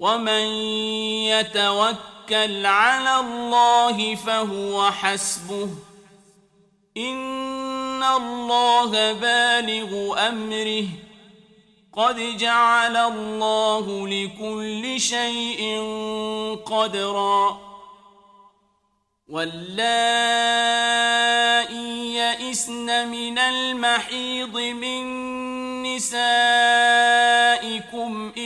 ومن يتوكل على الله فهو حسبه إن الله بالغ أمره قد جعل الله لكل شيء قدرا واللائي يئسن من المحيض من نسائكم إن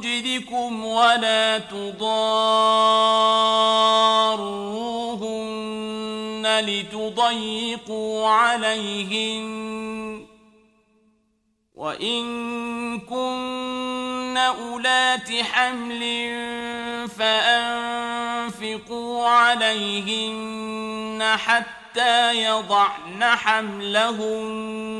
وجدكم ولا تضاروهن لتضيقوا عليهن وإن كن أولات حمل فأنفقوا عليهن حتى يضعن حملهن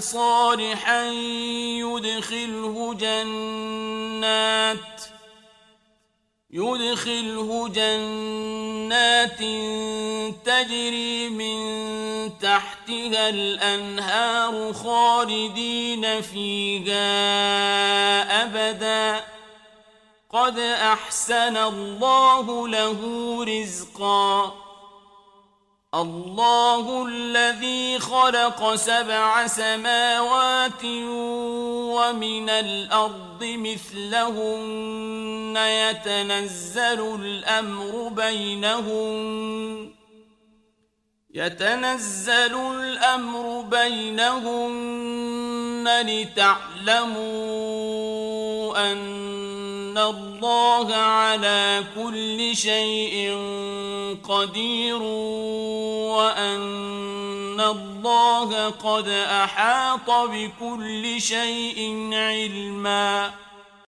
صالحا يدخله جنات يدخله جنات تجري من تحتها الأنهار خالدين فيها أبدا. قد أحسن الله له رزقا. الله الذي خلق سبع سماوات ومن الأرض مثلهن يتنزل الأمر بينهن يتنزل الأمر بينهن لتعلموا أن الله على كل شيء قدير وأن الله قد أحاط بكل شيء علما